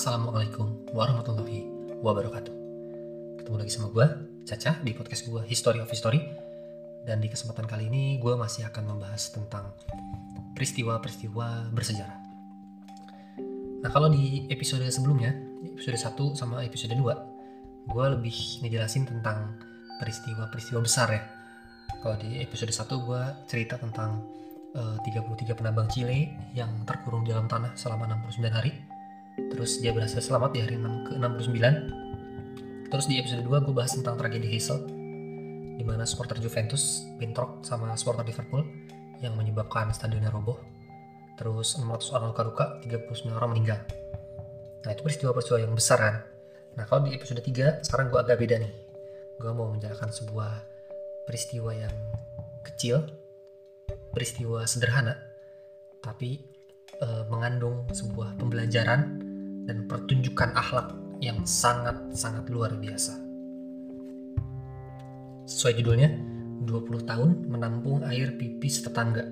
Assalamualaikum warahmatullahi wabarakatuh. Ketemu lagi sama gue, Caca, di podcast gue History of History. Dan di kesempatan kali ini gue masih akan membahas tentang peristiwa-peristiwa bersejarah. Nah kalau di episode sebelumnya, episode 1 sama episode 2, gue lebih ngejelasin tentang peristiwa-peristiwa besar ya. Kalau di episode 1 gue cerita tentang uh, 33 penambang Chile yang terkurung dalam tanah selama 69 hari terus dia berhasil selamat di hari 6 ke 69 terus di episode 2 gue bahas tentang tragedi Hazel di mana supporter Juventus bentrok sama supporter Liverpool yang menyebabkan stadionnya roboh. Terus 600 orang luka-luka 39 orang meninggal. Nah itu peristiwa-peristiwa yang besar kan? Nah kalau di episode 3 sekarang gue agak beda nih. Gue mau menjelaskan sebuah peristiwa yang kecil peristiwa sederhana tapi e, mengandung sebuah pembelajaran dan pertunjukan akhlak yang sangat-sangat luar biasa. Sesuai judulnya, 20 tahun menampung air pipis tetangga.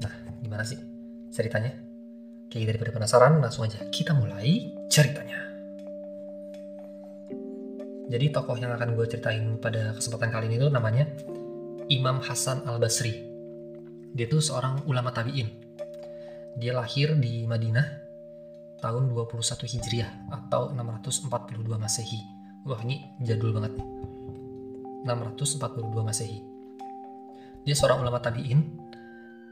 Nah, gimana sih ceritanya? Oke, daripada penasaran, langsung aja kita mulai ceritanya. Jadi tokoh yang akan gue ceritain pada kesempatan kali ini itu namanya Imam Hasan Al-Basri. Dia tuh seorang ulama tabi'in. Dia lahir di Madinah tahun 21 Hijriah atau 642 Masehi. Wah, ini jadul banget nih. 642 Masehi. Dia seorang ulama tabi'in.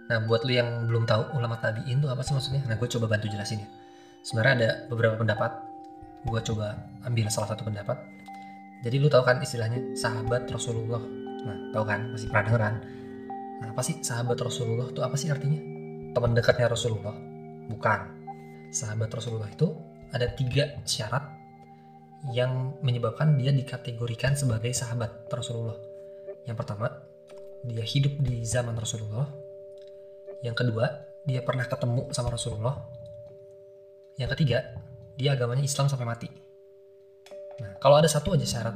Nah, buat lu yang belum tahu ulama tabi'in itu apa sih maksudnya? Nah, gue coba bantu jelasin ya. Sebenarnya ada beberapa pendapat. Gue coba ambil salah satu pendapat. Jadi lu tahu kan istilahnya sahabat Rasulullah. Nah, tahu kan? Masih pernah dengeran. Nah, apa sih sahabat Rasulullah itu apa sih artinya? Teman dekatnya Rasulullah? Bukan sahabat Rasulullah itu ada tiga syarat yang menyebabkan dia dikategorikan sebagai sahabat Rasulullah. Yang pertama, dia hidup di zaman Rasulullah. Yang kedua, dia pernah ketemu sama Rasulullah. Yang ketiga, dia agamanya Islam sampai mati. Nah, kalau ada satu aja syarat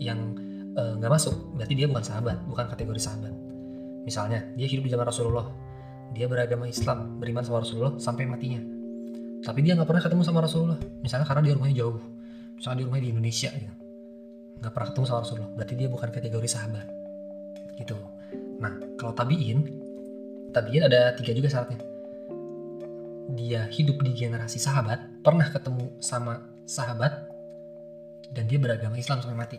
yang eh, nggak uh, masuk, berarti dia bukan sahabat, bukan kategori sahabat. Misalnya, dia hidup di zaman Rasulullah, dia beragama Islam, beriman sama Rasulullah sampai matinya tapi dia nggak pernah ketemu sama Rasulullah. Misalnya karena dia rumahnya jauh. Misalnya dia rumahnya di Indonesia gitu. Nggak pernah ketemu sama Rasulullah. Berarti dia bukan kategori sahabat gitu. Nah kalau tabiin tabiin ada tiga juga syaratnya. Dia hidup di generasi sahabat pernah ketemu sama sahabat dan dia beragama Islam sampai mati.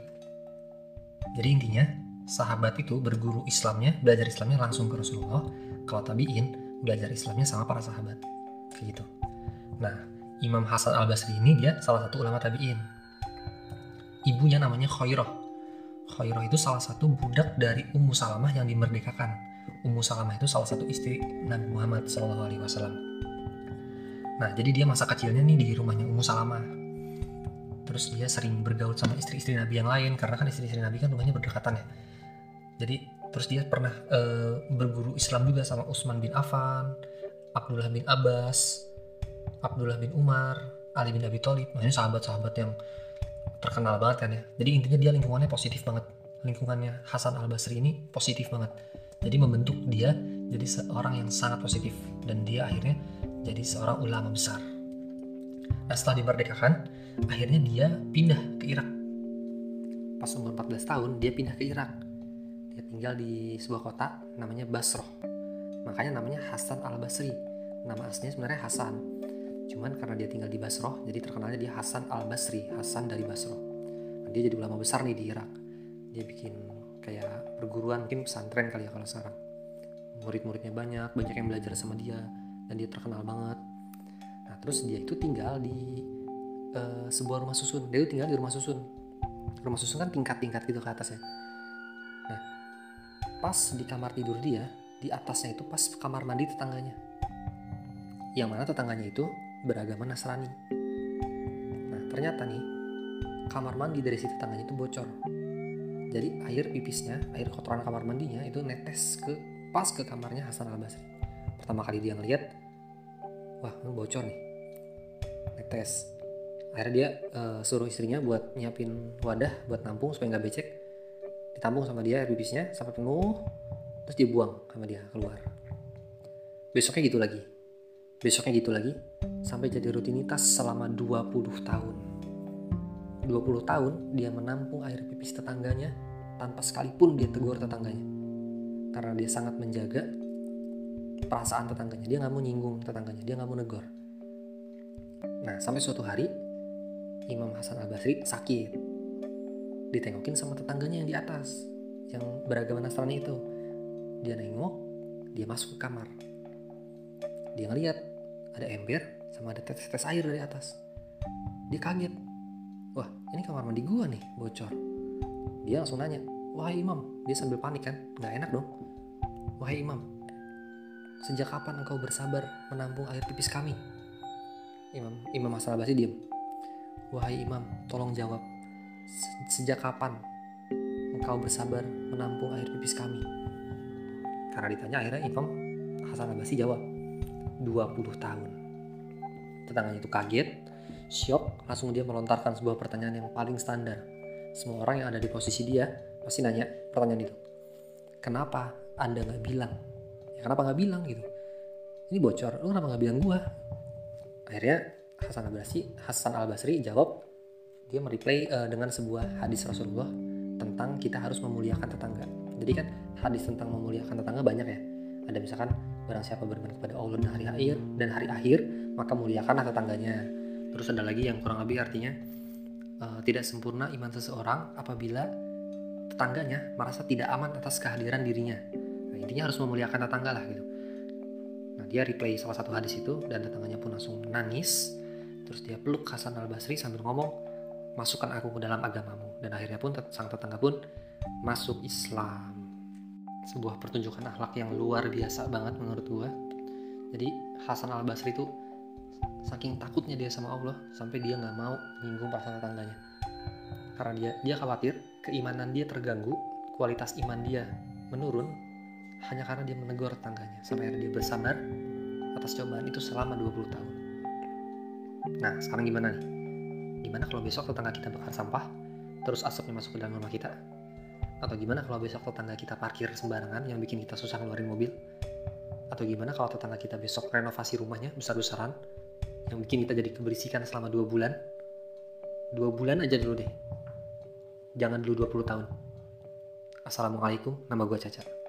Jadi intinya sahabat itu berguru Islamnya belajar Islamnya langsung ke Rasulullah. Kalau tabiin belajar Islamnya sama para sahabat. Kayak gitu Nah, Imam Hasan al-Basri ini dia salah satu ulama tabi'in. Ibunya namanya Khairah. Khairah itu salah satu budak dari Ummu Salamah yang dimerdekakan. Ummu Salamah itu salah satu istri Nabi Muhammad SAW. Nah, jadi dia masa kecilnya nih di rumahnya Ummu Salamah. Terus dia sering bergaul sama istri-istri Nabi yang lain karena kan istri-istri Nabi kan rumahnya berdekatan ya. Jadi terus dia pernah e, berguru Islam juga sama Utsman bin Affan, Abdullah bin Abbas, Abdullah bin Umar, Ali bin Abi Thalib, ini sahabat-sahabat yang terkenal banget kan ya. Jadi intinya dia lingkungannya positif banget. Lingkungannya Hasan Al Basri ini positif banget. Jadi membentuk dia jadi seorang yang sangat positif dan dia akhirnya jadi seorang ulama besar. Nah setelah dimerdekakan, akhirnya dia pindah ke Irak. Pas umur 14 tahun dia pindah ke Irak. Dia tinggal di sebuah kota namanya Basroh. Makanya namanya Hasan Al Basri. Nama aslinya sebenarnya Hasan Cuman karena dia tinggal di Basroh, jadi terkenalnya dia Hasan al Basri, Hasan dari Basroh. Nah, dia jadi ulama besar nih di Irak. Dia bikin kayak perguruan, mungkin pesantren kali ya kalau sekarang. Murid-muridnya banyak, banyak yang belajar sama dia, dan dia terkenal banget. Nah terus dia itu tinggal di uh, sebuah rumah susun. Dia itu tinggal di rumah susun. Rumah susun kan tingkat-tingkat gitu ke atas ya. Nah pas di kamar tidur dia, di atasnya itu pas kamar mandi tetangganya. Yang mana tetangganya itu beragama Nasrani. Nah, ternyata nih, kamar mandi dari si tetangganya itu bocor. Jadi air pipisnya, air kotoran kamar mandinya itu netes ke pas ke kamarnya Hasan Al Basri. Pertama kali dia ngeliat, wah ini bocor nih, netes. Akhirnya dia uh, suruh istrinya buat nyiapin wadah buat nampung supaya nggak becek. Ditampung sama dia air pipisnya sampai penuh, terus dibuang sama dia keluar. Besoknya gitu lagi besoknya gitu lagi sampai jadi rutinitas selama 20 tahun. 20 tahun dia menampung air pipis tetangganya tanpa sekalipun dia tegur tetangganya. Karena dia sangat menjaga perasaan tetangganya. Dia nggak mau nyinggung tetangganya dia nggak mau negor. Nah sampai suatu hari Imam Hasan Al Basri sakit. Ditengokin sama tetangganya yang di atas yang beragama Nasrani itu. Dia nengok dia masuk ke kamar. Dia ngeliat ada ember sama ada tetes-tetes air dari atas. Dia kaget. Wah ini kamar mandi gua nih bocor. Dia langsung nanya wahai imam dia sambil panik kan nggak enak dong. Wahai imam sejak kapan engkau bersabar menampung air pipis kami? Imam imam masalah basi diem. Wahai imam tolong jawab. Sejak kapan engkau bersabar menampung air pipis kami? Karena ditanya akhirnya imam Hasan Abasi jawab 20 tahun. Tetangganya itu kaget, shock, langsung dia melontarkan sebuah pertanyaan yang paling standar. Semua orang yang ada di posisi dia pasti nanya pertanyaan itu. Kenapa Anda nggak bilang? Ya kenapa nggak bilang gitu? Ini bocor, lu kenapa nggak bilang gua? Akhirnya Hasan Al Basri, Hasan Al Basri jawab, dia mereplay uh, dengan sebuah hadis Rasulullah tentang kita harus memuliakan tetangga. Jadi kan hadis tentang memuliakan tetangga banyak ya. Ada misalkan Barang siapa beriman kepada Allah dan hari akhir dan hari akhir, maka muliakanlah tetangganya. Terus ada lagi yang kurang lebih artinya uh, tidak sempurna iman seseorang apabila tetangganya merasa tidak aman atas kehadiran dirinya. Nah, intinya harus memuliakan tetangga lah gitu. Nah, dia replay salah satu hadis itu dan tetangganya pun langsung nangis. Terus dia peluk Hasan Al Basri sambil ngomong, masukkan aku ke dalam agamamu. Dan akhirnya pun sang tetangga pun masuk Islam sebuah pertunjukan akhlak yang luar biasa banget menurut gue jadi Hasan al Basri itu saking takutnya dia sama Allah sampai dia nggak mau nyinggung perasaan tetangganya karena dia dia khawatir keimanan dia terganggu kualitas iman dia menurun hanya karena dia menegur tetangganya sampai dia bersabar atas cobaan itu selama 20 tahun. Nah sekarang gimana nih? Gimana kalau besok tetangga kita bakar sampah terus asapnya masuk ke dalam rumah kita? Atau gimana kalau besok tetangga kita parkir sembarangan yang bikin kita susah ngeluarin mobil? Atau gimana kalau tetangga kita besok renovasi rumahnya besar-besaran yang bikin kita jadi keberisikan selama dua bulan? Dua bulan aja dulu deh. Jangan dulu 20 tahun. Assalamualaikum, nama gue Caca.